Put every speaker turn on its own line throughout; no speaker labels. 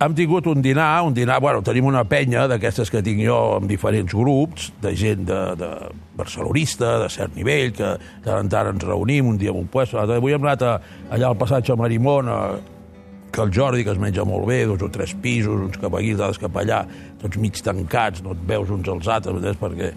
hem tingut un dinar, un dinar, bueno, tenim una penya d'aquestes que tinc jo amb diferents grups, de gent de, de barcelonista, de cert nivell, que de tant en tant ens reunim un dia en un puesto. Avui hem anat a, allà al passatge Marimón, a, que el Jordi, que es menja molt bé, dos o tres pisos, uns cap aquí, altres cap allà, tots mig tancats, no et veus uns als altres, entens? perquè...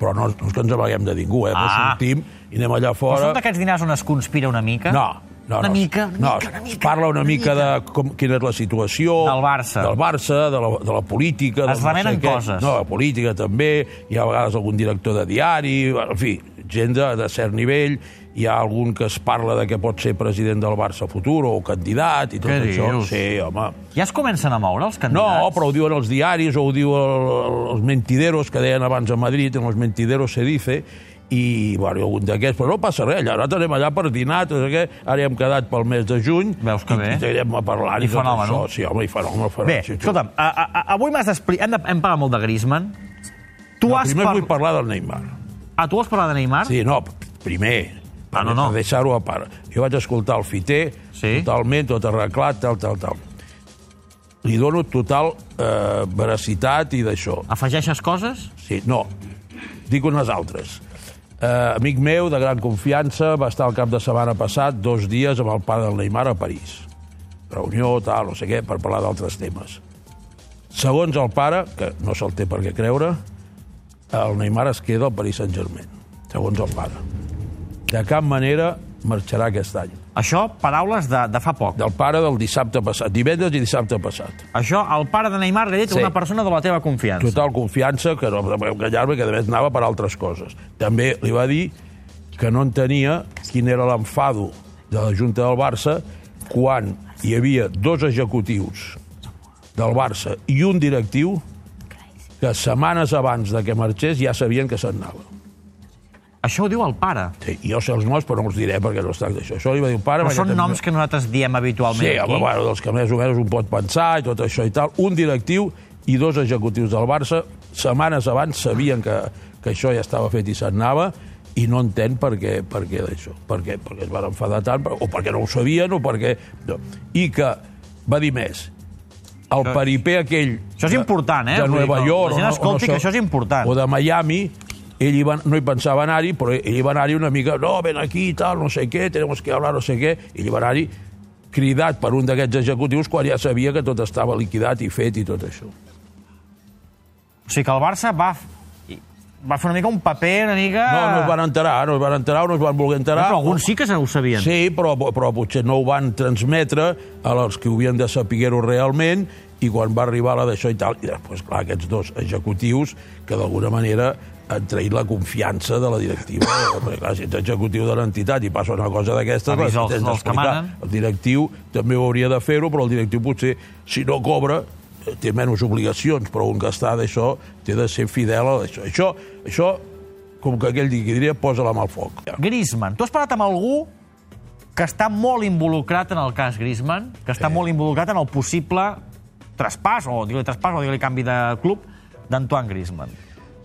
Però no, no és que ens amaguem de ningú, eh? Ah. No sortim i anem allà fora...
són d'aquests dinars on es conspira una mica?
No, no,
Una
no.
mica, una
no,
mica, una mica,
parla una,
una
mica,
mica.
de com, quina és la situació...
Del Barça.
Del Barça, de la, de la política...
Es
del no
remenen
sé què.
coses.
No, la política també. Hi ha a vegades algun director de diari... En fi, gent de, de cert nivell. Hi ha algun que es parla de que pot ser president del Barça futur o candidat i tot
Què
això.
dius?
Sí, home.
Ja es comencen a moure els
No,
candidats?
però ho diuen els diaris o ho diuen el- els mentideros que deien abans a Madrid, en els mentideros se dice, i, bueno, hi ha algun d'aquests, però no passa res, allà, nosaltres anem allà per dinar, no sé què, ara hem quedat pel mes de juny,
Veus que
i,
bé.
i anirem a parlar
I
i, tot
fenòmeno.
això. Sí, home, i fenòmeno, fenòmeno.
Bé,
sí,
escolta'm, a, a, a, avui m'has d'explicar... Hem, de, hem parlat molt de Griezmann. Tu
No,
has
primer
par-
vull parlar del Neymar.
Ah, tu vols parlar de Neymar?
Sí, no, primer,
Ah, no, no.
per deixar-ho a part. Jo vaig escoltar el Fiter,
Sí.
totalment, tot arreglat, tal, tal, tal. Li dono total eh, veracitat i d'això.
Afegeixes coses?
Sí, no. Dic unes altres. Eh, amic meu, de gran confiança, va estar el cap de setmana passat dos dies amb el pare del Neymar a París. Reunió, tal, no sé què, per parlar d'altres temes. Segons el pare, que no se'l té per què creure, el Neymar es queda al Paris Saint-Germain, segons el pare. De cap manera marxarà aquest any.
Això, paraules de, de fa poc.
Del pare del dissabte passat, divendres i dissabte passat.
Això, el pare de Neymar li ha dit
Sí.
una persona de la teva confiança.
total confiança, que no em enganyar-me, que a més anava per altres coses. També li va dir que no entenia quin era l'enfado de la Junta del Barça quan hi havia dos executius del Barça i un directiu que setmanes abans de que marxés ja sabien que se'n anava.
Això ho diu el pare.
Sí, jo sé els noms, però no els diré perquè no es tracta d'això. Això li va dir el pare...
Però són noms que nosaltres diem habitualment
Sí,
aquí.
home, bueno, dels que més o menys un pot pensar i tot això i tal. Un directiu i dos executius del Barça setmanes abans sabien que, que això ja estava fet i se'n anava i no entén per què, per què d'això. Per què? Perquè es van enfadar tant, o perquè no ho sabien, o perquè... No. I que va dir més, el peripé aquell...
Això és important, eh?
De Nova York...
la gent
no-
escolti
o no
que això és important.
O de Miami, ell hi va, no hi pensava anar-hi, però ell hi va anar-hi una mica, no, ven aquí i tal, no sé què, tenemos que hablar, no sé què, ell hi va anar-hi cridat per un d'aquests executius quan ja sabia que tot estava liquidat i fet i tot això.
O sigui que el Barça va, va fer una mica un paper, una mica...
No, no es van enterar, no es van enterar no es van voler enterar.
Però alguns sí que ho sabien.
Sí, però, però potser no ho van transmetre a els que ho havien de saber-ho realment i quan va arribar la d'això i tal, i després, clar, aquests dos executius que d'alguna manera han traït la confiança de la directiva. Perquè, clar, si ets executiu de l'entitat i passa una cosa d'aquestes... La
els- els que manen.
El directiu també ho hauria de fer-ho, però el directiu potser, si no cobra, eh, té menys obligacions, però un que està d'això té de ser fidel a això. Això, això com que aquell digui, diria, posa la mà al foc.
Griezmann. Tu has parlat amb algú que està molt involucrat en el cas Griezmann, que està molt involucrat en el possible traspàs, o digue-li traspàs, o digue-li canvi de club, d'Antoine Griezmann.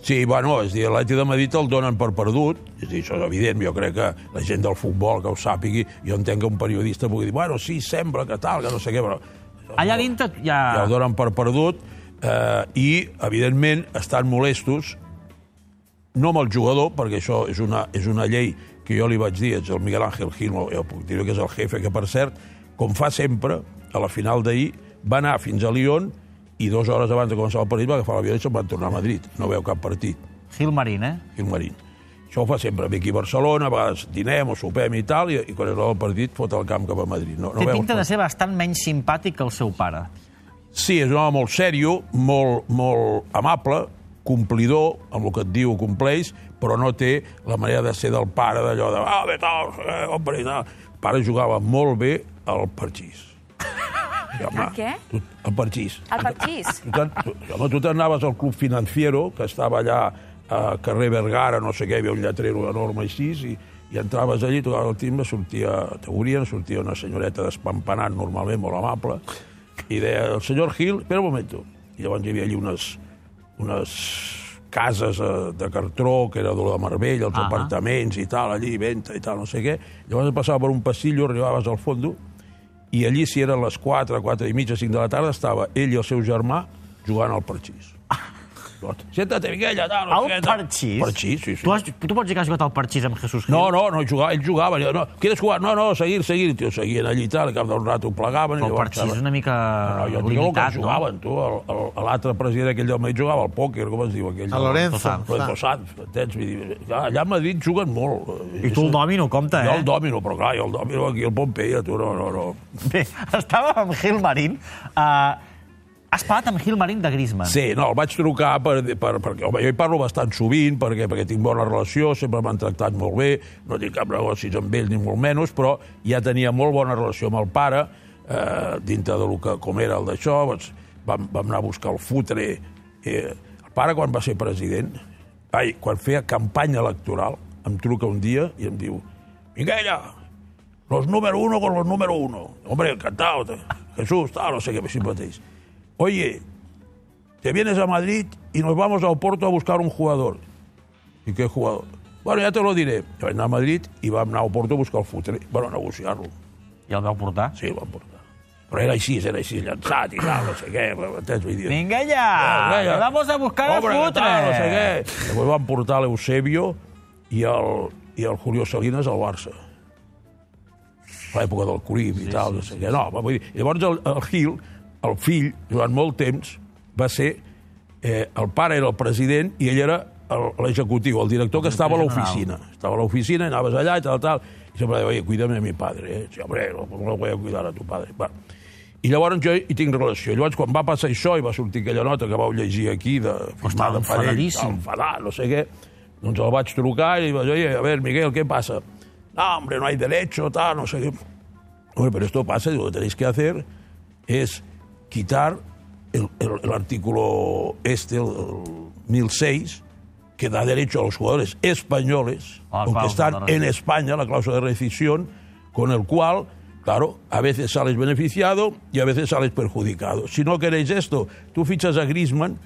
Sí, bueno, és a dir, l'Atleti de Madrid el donen per perdut, és dir, això és evident, jo crec que la gent del futbol que ho sàpigui, jo entenc que un periodista pugui dir, bueno, sí, sembla que tal, que no sé què, però...
Allà dintre ja...
Ja ho donen per perdut, eh, i, evidentment, estan molestos, no amb el jugador, perquè això és una, és una llei que jo li vaig dir, és el Miguel Ángel Gil, jo puc dir que és el jefe, que per cert, com fa sempre, a la final d'ahir, va anar fins a Lyon i dues hores abans de començar el partit va agafar l'avió i se'n van tornar a Madrid. No veu cap partit.
Gil Marín, eh?
Gil Marín. Això ho fa sempre, ve aquí a Barcelona, a vegades dinem o sopem i tal, i, i quan és l'hora del partit fot el camp cap a Madrid. No, no
Té
veu
pinta de ser bastant menys simpàtic que el seu pare.
Sí, és un home molt sèrio, molt, molt amable, complidor, amb el que et diu compleix, però no té la manera de ser del pare, d'allò de... Ah, bé, tal, eh, pare jugava molt bé al parxís. I, home,
A què?
Tu, al parxís.
El parxís.
Tu tu, home, tu t'anaves al Club Financiero, que estava allà a carrer Vergara, no sé què, hi havia un lletrero enorme així, i, i entraves allí, tocaves el timbre, sortia, t'obrien, sortia una senyoreta despampanant, normalment molt amable, i deia, el senyor Gil, espera un moment. I llavors hi havia allí unes, unes cases eh, de cartró, que era de la Marbella, els
Ah.
apartaments i tal, allí, venta i tal, no sé què. Llavors passava per un passillo, arribaves al fondo, i allí, si eren les 4, 4 i mitja, 5 de la tarda, estava ell i el seu germà jugant al parxís. Siéntate, Miguel, tal, no
El parxís?
Parxís, sí, sí.
Tu, has, tu pots dir que has jugat al parxís amb Jesús Gil?
No, no, no jugava, ell jugava. Jo, no, ¿Quieres jugar? No, no, seguir, seguir. Tio, seguien allí i tal, al cap d'un rato ho plegaven.
Però el parxís és una mica
No, jo el que
limitat, no?
jugaven, tu. L'altre president aquell del Madrid jugava al pòquer, com es diu aquell?
A Lorenzo.
Lorenzo Sanz, entens? Allà a Madrid juguen molt.
I tu el dòmino, compte,
Jo
eh?
el dòmino, però clar, jo el dòmino aquí al Pompeia, tu, no, no, no.
Bé, estàvem amb Gil Marín. Uh, has parlat amb Gil Marín de Griezmann.
Sí, no, el vaig trucar per, per, perquè home, jo hi parlo bastant sovint, perquè, perquè tinc bona relació, sempre m'han tractat molt bé, no tinc cap negoci amb ells ni molt menys, però ja tenia molt bona relació amb el pare, eh, dintre del que, com era el d'això, doncs, vam, vam anar a buscar el futre. Eh, el pare, quan va ser president, ai, quan feia campanya electoral, em truca un dia i em diu Miguella, los número uno con los número uno. Hombre, encantado. Jesús, tal, no sé qué, així mateix. Oye, te vienes a Madrid y nos vamos a Oporto a buscar un jugador. ¿Y qué jugador? Bueno, ya te lo diré. Vam anar a Madrid i vam anar a Oporto a buscar el futre. Bueno, a negociar-lo.
I el vau portar?
Sí, el vam portar. Però era així, era així, llançat i tal, no sé què. Entens? Vull dir,
Vinga ja!
Vinga, ja.
Vamos a buscar a
Hombre, que
fotre!
tal, no sé què. Després van portar l'Eusebio i el, i el Julio Salinas al Barça. A l'època del Corib i tal, no sé què. No, vull dir, llavors el, el Gil, el fill, durant molt temps, va ser... Eh, el pare era el president i ell era l'executiu, el director que estava a l'oficina. Estava a l'oficina, anaves allà i tal, tal. I sempre deia, oye, cuídame de mi padre. Eh? Sí, hombre, no, no voy a cuidar a tu padre. Va. I llavors jo hi tinc relació. Llavors, quan va passar això i va sortir aquella nota que vau llegir aquí, de, firmada per ell,
enfadadíssim.
enfadat, no sé què, doncs el vaig trucar i vaig dir, a ver, Miguel, ¿qué pasa? No, hombre, no hay derecho, tal, no sé qué. Hombre, pero esto pasa, y lo que tenéis que hacer es quitar el, el- el artículo este, el, el 1006, que da derecho a los jugadores españoles,
Ah,
aunque
cláusula
están en España, la cláusula de rescisión, con el cual, claro, a veces sales beneficiado y a veces sales perjudicado. Si no queréis esto, tú fichas a Griezmann,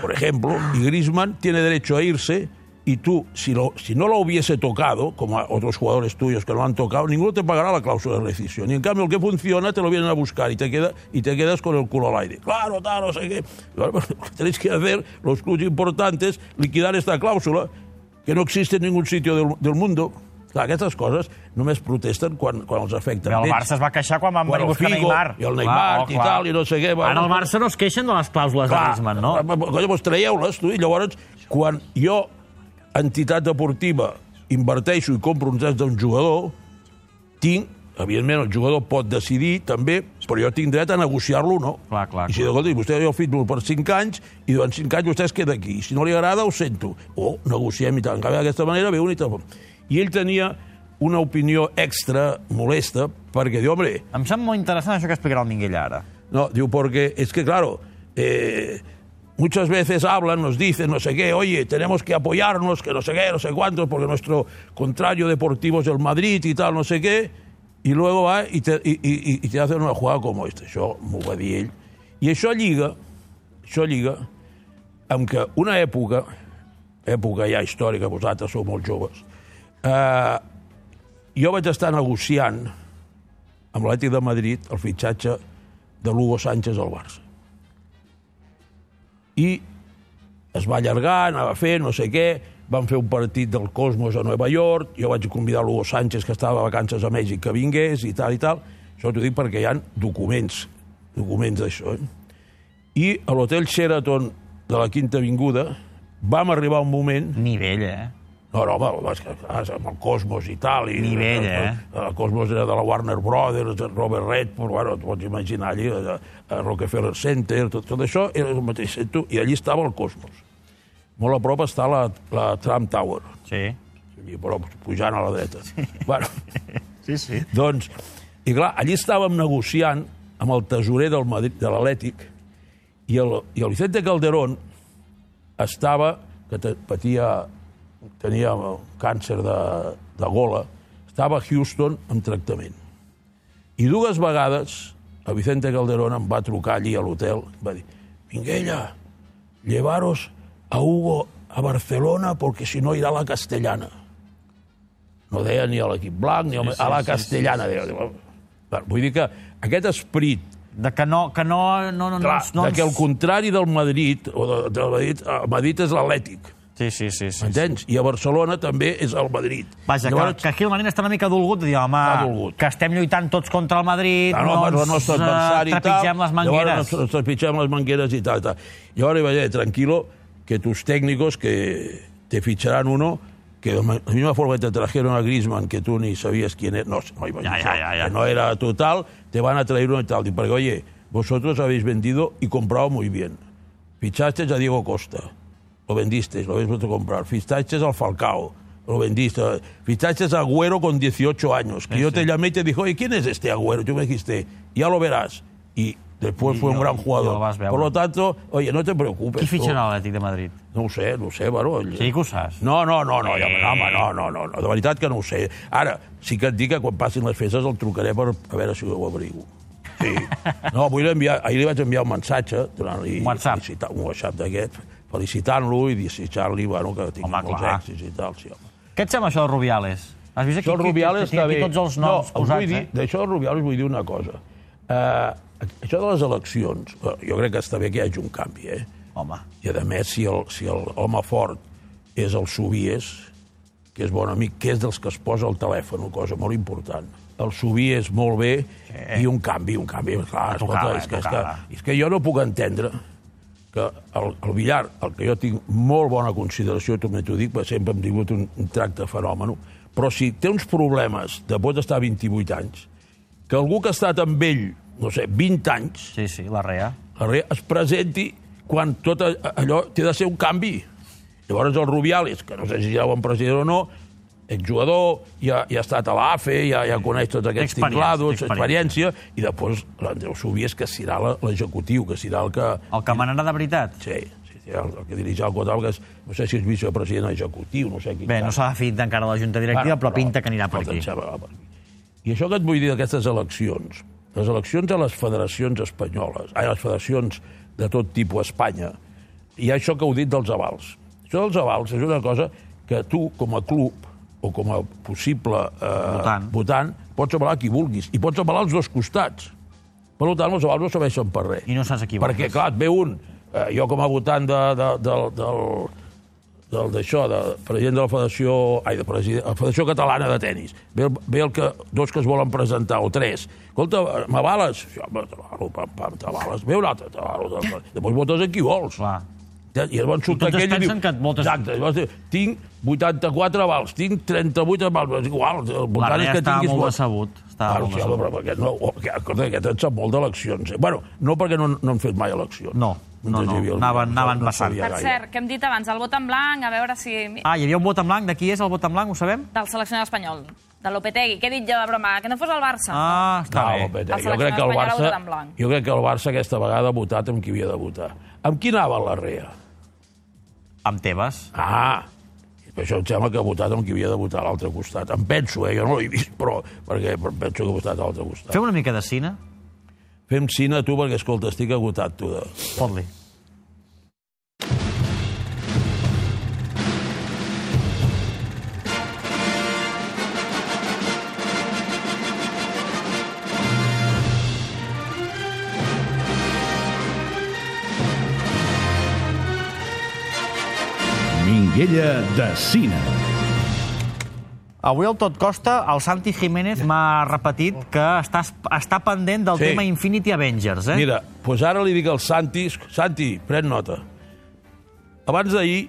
por ejemplo, y Griezmann tiene derecho a irse y tú, si, lo, si no lo hubiese tocado, como a otros jugadores tuyos que lo han tocado, ninguno te pagará la cláusula de rescisión. Y en cambio, el que funciona te lo vienen a buscar y te, queda, y te quedas con el culo al aire. Claro, tal, no sé qué. Lo que tenéis que hacer, los clubes importantes, liquidar esta cláusula, que no existe en ningún sitio del, del mundo. Clar, aquestes coses només protesten quan, quan els afecten.
Bé, el. Barça es va queixar quan van venir buscar
Figo
Neymar.
i el Neymar
oh,
i tal, i no sé què, bueno.
Ara el Barça no es queixen de les clàusules de Griezmann, no?
Colla, doncs traieu-les, tu, i llavors, quan jo, entitat deportiva, inverteixo i compro uns drets d'un jugador, tinc, evidentment, el jugador pot decidir també, però jo tinc dret a negociar-lo o no.
Clar, clar,
I si escolta, vostè jo fitmo per 5 anys i durant 5 anys vostè es queda aquí. I si no li agrada, ho sento. O negociem i canvi, d'aquesta manera ve un i tal. I ell tenia una opinió extra molesta perquè diu, hombre,
Em sembla molt interessant això que explicarà el Minguell ara.
no, digo, porque es que, claro, eh, muchas veces hablan, nos dicen, no sé qué, oye, tenemos que apoyarnos, que no sé qué, no sé cuántos, porque nuestro contrario deportivo es el Madrid y tal, no sé qué, y luego va y te, y, y, y te hacen una jugada como esta. Això m'ho va dir ell. I això lliga, això una època, època ja històrica, vosaltres sou molt joves, eh, jo vaig estar negociant amb l'Atlètic de Madrid el fitxatge de l'Hugo Sánchez al Barça. I es va allargar, anava fent, no sé què, van fer un partit del Cosmos a Nova York, jo vaig convidar l'Hugo Sánchez, que estava de vacances a Mèxic, que vingués i tal i tal. Això t'ho dic perquè hi ha documents, documents d'això. Eh? I a l'hotel Sheraton de la Quinta Avinguda vam arribar a un moment
Nivell, eh?
No, no, home, amb el Cosmos i tal. I,
Nivell, eh?
El, el Cosmos era de la Warner Brothers, Robert Redford, bueno, et pots imaginar allí, a, a Rockefeller Center, tot, tot això era el mateix centre, i allí estava el Cosmos. Molt a prop està la, la Trump Tower,
Sí.
allí, però pujant a la dreta. Sí. Bueno,
Sí, sí.
doncs, i clar, allí estàvem negociant amb el tesorer del Madrid, de l'Atlètic, i el, i el Vicente Calderón estava, que te, patia, tenia càncer de, de gola, estava a Houston en tractament. I dues vegades el Vicente Calderón em va trucar allí a l'hotel, va dir, Minguella, llevaros a Hugo a Barcelona porque si no irà a la Castellana. No deia ni a l'equip blanc, ni a, a la Castellana. Deia, Vull dir que aquest esperit
De que no... Que no, no, no,
Clar,
no,
no
ens-
que el contrari del Madrid, o de, del Madrid, el Madrid és l'Atlètic,
Sí, sí, sí. sí, sí.
entens? I a Barcelona també és el Madrid.
Vaja, que, que aquí el Manent està una mica dolgut de dir, home,
dolgut.
que estem lluitant tots contra el Madrid,
Ah, no,
no,
no,
ens
no adversari i tal.
trepitgem les mangueres.
Llavors nos trepitgem les mangueres y tal, y tal. Iba a decir, tranquilo, que tus técnicos que te ficharán uno que de la misma forma que te trajeron a Griezmann, que tú ni sabías quién era, no, no iba a
Ya,
decir
ya,
eso,
ya, ya.
que no era total, te van a traer uno y tal. Y porque, oye, vosotros habéis vendido y comprado muy bien. Fichasteis a Diego Costa, lo vendisteis, lo habéis vuelto a comprar. Fichasteis al Falcao, lo vendiste. Fichasteis a Agüero con 18 años, que yo te llamé y te dije, oye, ¿quién es este Agüero? Tú me dijiste, ya lo verás. Y después
Y
fue un
lo-
gran
lo
jugador.
veure.
Por lo tanto, oye, no te preocupes.
Qui fitxarà l'Atlètic de Madrid?
No ho sé, no ho sé, ell-
Sí que ho saps.
No, no, no, no, ja,
Eh.
home, no, no, no, no, de veritat que no ho sé. Ara, sí que et dic que quan passin les festes el trucaré per a veure si ho abrigo. Sí. No, vull enviar, ahir li vaig enviar un mensatge, donant-li
Un WhatsApp.
un WhatsApp d'aquest, felicitant-lo i desitjant-li, bueno, que tingui
Home,
molts
clar.
èxits i tal, sí, home.
Què et sembla això de Rubiales? Has vist aquí,
el
tinc
està
aquí
bé.
tots els noms
no,
posats,
vull dir,
eh?
D'això del Rubiales vull dir una cosa. Uh, això de les eleccions, eh, jo crec que està bé que hi hagi un canvi, eh?
Home,
I a més, si el, si el home fort és el Subies, que és bon amic, que és dels que es posa al telèfon, cosa molt important. El Subies molt bé sí. i un canvi, un canvi. Clar,
Tocava,
escolta, és, que, és, que, és que jo no puc entendre que el, el Villar, el que jo tinc molt bona consideració, també t'ho dic, perquè sempre hem tingut un, un tracte fenòmeno, però si té uns problemes de pot estar 28 anys, que algú que ha estat amb ell, no sé, 20 anys,
sí, sí, la REA.
la Re es presenti quan tot allò té de ser un canvi. Llavors el Rubiales, que no sé si ja ho han president o no, exjugador, ja, ja ha estat a l'AFE, ja, ja coneix tots aquests
Experiència,
tinglados,
experiència.
experiència, i després l'Andreu Subies, que serà l'executiu, que serà el que...
El que manarà de veritat?
Sí, sí, sí el, el que dirigirà el Cotal, que és, no sé si és vicepresident executiu, no sé quin
Bé, no s'ha definit encara la Junta Directiva, però pinta que anirà per aquí.
per aquí. I això que et vull dir d'aquestes eleccions, les eleccions a les federacions espanyoles, a les federacions de tot tipus a Espanya, hi ha això que heu dit dels avals. Això dels avals és una cosa que tu, com a club, o com a possible eh,
Votant.
votant, pots avalar qui vulguis, i pots avalar els dos costats. Per tant, els avals no serveixen per res.
I no saps a qui votes.
Perquè, clar, et ve un, eh, jo com a votant de, de, de, del, del d'això, de president de la Federació, ai, de president, la Federació Catalana de Tenis. Ve, ve el que, dos que es volen presentar, o tres. Escolta, m'avales? Sí, home, t'avalo, pam, pam, t'avales. Ve un altre, t'avalo. Després votes a qui vols.
Clar.
I llavors surt
I
aquell i diu...
que et votes-
Exacte, llavors diu, tinc 84 avals, tinc 38 avals, és igual, el
La
votant és que
està
tinguis
molt
vot.
decebut. Està
Claro,
molt
sí, home,
decebut.
però aquest, no, oh, que, escolta, aquest en sap molt d'eleccions. Eh? Bueno, no perquè no, no han fet mai eleccions.
No, no, no,
havia el
anaven- anaven
no
passant.
Per cert, que hem dit abans, el vot en blanc, a veure si...
Ah, hi havia un vot en blanc. De qui és el vot en blanc, ho sabem?
Del seleccionador espanyol, de Lopetegui. Què he dit jo de broma? Que no fos el Barça.
Ah, està
No,
bé.
El
jo crec que el Barça, jo crec que el Barça aquesta vegada ha votat amb qui havia de votar. Amb qui anava la REA?
Amb Tebas.
Ah, per això em sembla que ha votat amb qui havia de votar a l'altre costat. Em penso, eh? jo no l'he vist, però perquè penso que ha votat a l'altre costat.
Fem una mica de cine?
Fem cine, tu, perquè, escolta, estic agotat, tu. De...
Fot-li.
Minguella de Cine.
Avui al Tot Costa, el Santi Jiménez m'ha repetit que està, està pendent del
Sí.
tema Infinity Avengers, eh?
Mira, doncs ara li dic al Santi, Santi, pren nota. Abans d'ahir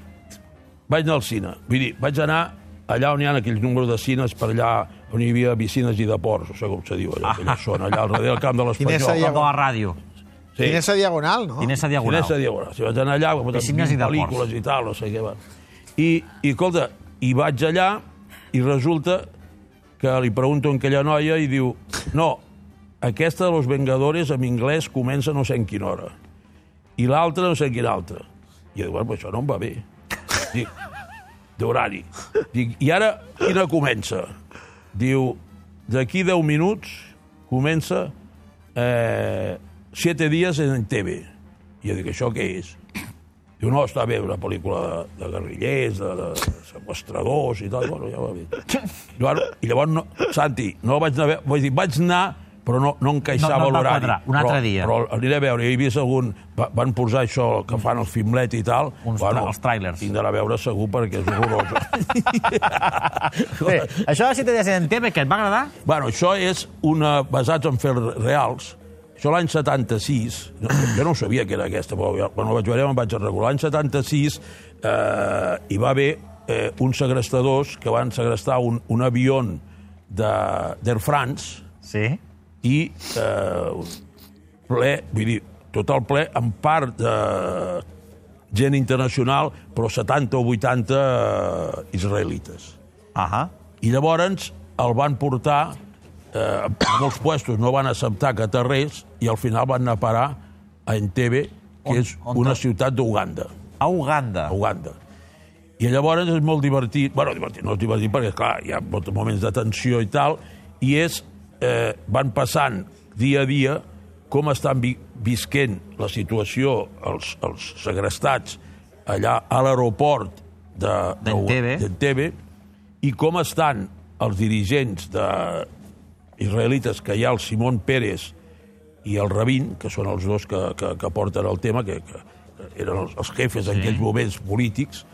vaig anar al cine. Vull dir, vaig anar allà on hi ha aquells números de cines, per allà on hi havia piscines i de ports, no sé com se diu allò, aquella zona, allà al darrere del camp de
Tinesa
l'Espanyol.
El de la ràdio.
Sí.
Tinesa Diagonal, no?
Tinesa Diagonal.
Tinesa Diagonal. Si vaig anar allà, vaig
Piscines i de ports.
pel·lícules i tal, no sé què va. I, i escolta, i vaig allà i resulta que li pregunto a aquella noia i diu no, aquesta de Los Vengadores en anglès comença no sé en quina hora i l'altra no sé en quina altra. I jo dic, bueno, això no em va bé. Dic, d'horari. Dic, i ara quina comença? Diu, d'aquí 10 minuts comença eh, 7 dies en TV. I jo dic, això què és? Diu, no, està bé, una pel·lícula de, de guerrillers, de, de sequestradors i tal. Bueno, ja va bé. Llavors, I llavors, no, Santi, no vaig anar vull dir, vaig anar però no, no encaixava
No- no
l'horari.
Un altre
però,
dia.
Però aniré a veure, he vist algun... va- Van posar això que fan el filmlet i tal.
Uns tra- els tràilers.
Tinc d'anar a veure segur perquè és horrorós.
Bé, això de días en TV, què et va agradar?
bueno, això és una, basats en fets reals. Això l'any 76, no, jo no sabia que era aquesta, però jo, quan ho vaig veure me'n vaig regular. L'any 76 eh, hi va haver eh, uns segrestadors que van segrestar un, un avió de- d'Air France
Sí.
i eh, ple, vull dir, total ple, en part de gent internacional, però 70 o 80 eh, israelites.
Ahà.
I llavors el van portar, eh, molts puestos no van acceptar que aterrés, i al final van anar a parar a Entebbe, que
On-
és
on
una ciutat d'Uganda.
A Uganda.
A Uganda. I llavors és molt divertit, bueno, divertit, no és divertit perquè, clar, hi ha molts moments de tensió i tal, i és, eh, van passant dia a dia com estan vi visquent la situació els, els segrestats allà a l'aeroport de- de-
D'Entebbe.
d'Entebbe i com estan els dirigents de israelites que hi ha el Simón Pérez i el Rabin, que són els dos que, que, que porten el tema, que, que eren els, els jefes en aquells moments polítics,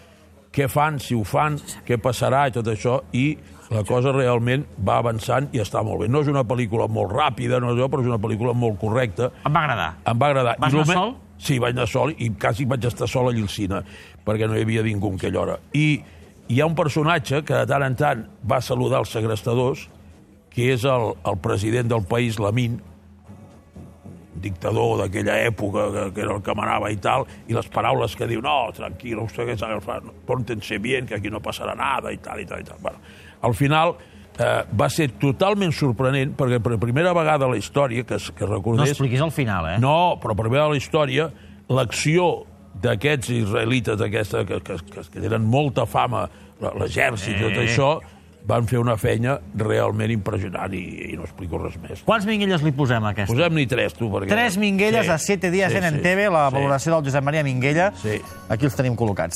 què fan, si ho fan, què passarà i tot això, i la cosa realment va avançant i està molt bé. No és una pel·lícula molt ràpida, no és però és una pel·lícula molt correcta.
Em va agradar.
Em va agradar.
Vas
I
anar sol?
Sí, vaig anar sol i quasi vaig estar sol allà al cine, perquè no hi havia ningú en aquella hora. I hi ha un personatge que de tant en tant va saludar els segrestadors, que és el, el president del país, Lamin, dictador d'aquella època, que, que era el que manava i tal, i les paraules que diu, no, tranquilo, usted que sabe, pórtense bien, que aquí no passarà nada, i tal, i tal, i tal. Bueno, al final eh, va ser totalment sorprenent, perquè per primera vegada a la història, que, que
No
recordés...
expliquis al final, eh?
No, però per veure la història, l'acció d'aquests israelites aquesta, que, que, que, que tenen molta fama, l'exèrcit i tot
Eh.
això, van fer una feina realment impressionant i, i no explico res més.
Quants minguelles li posem a aquesta?
Posem-n'hi tres, tu, perquè...
Tres minguelles
Sí,
a 7 dies
sí,
en
sí,
TV, la
sí.
valoració del Josep Maria Minguella.
Sí.
Aquí els tenim col·locats.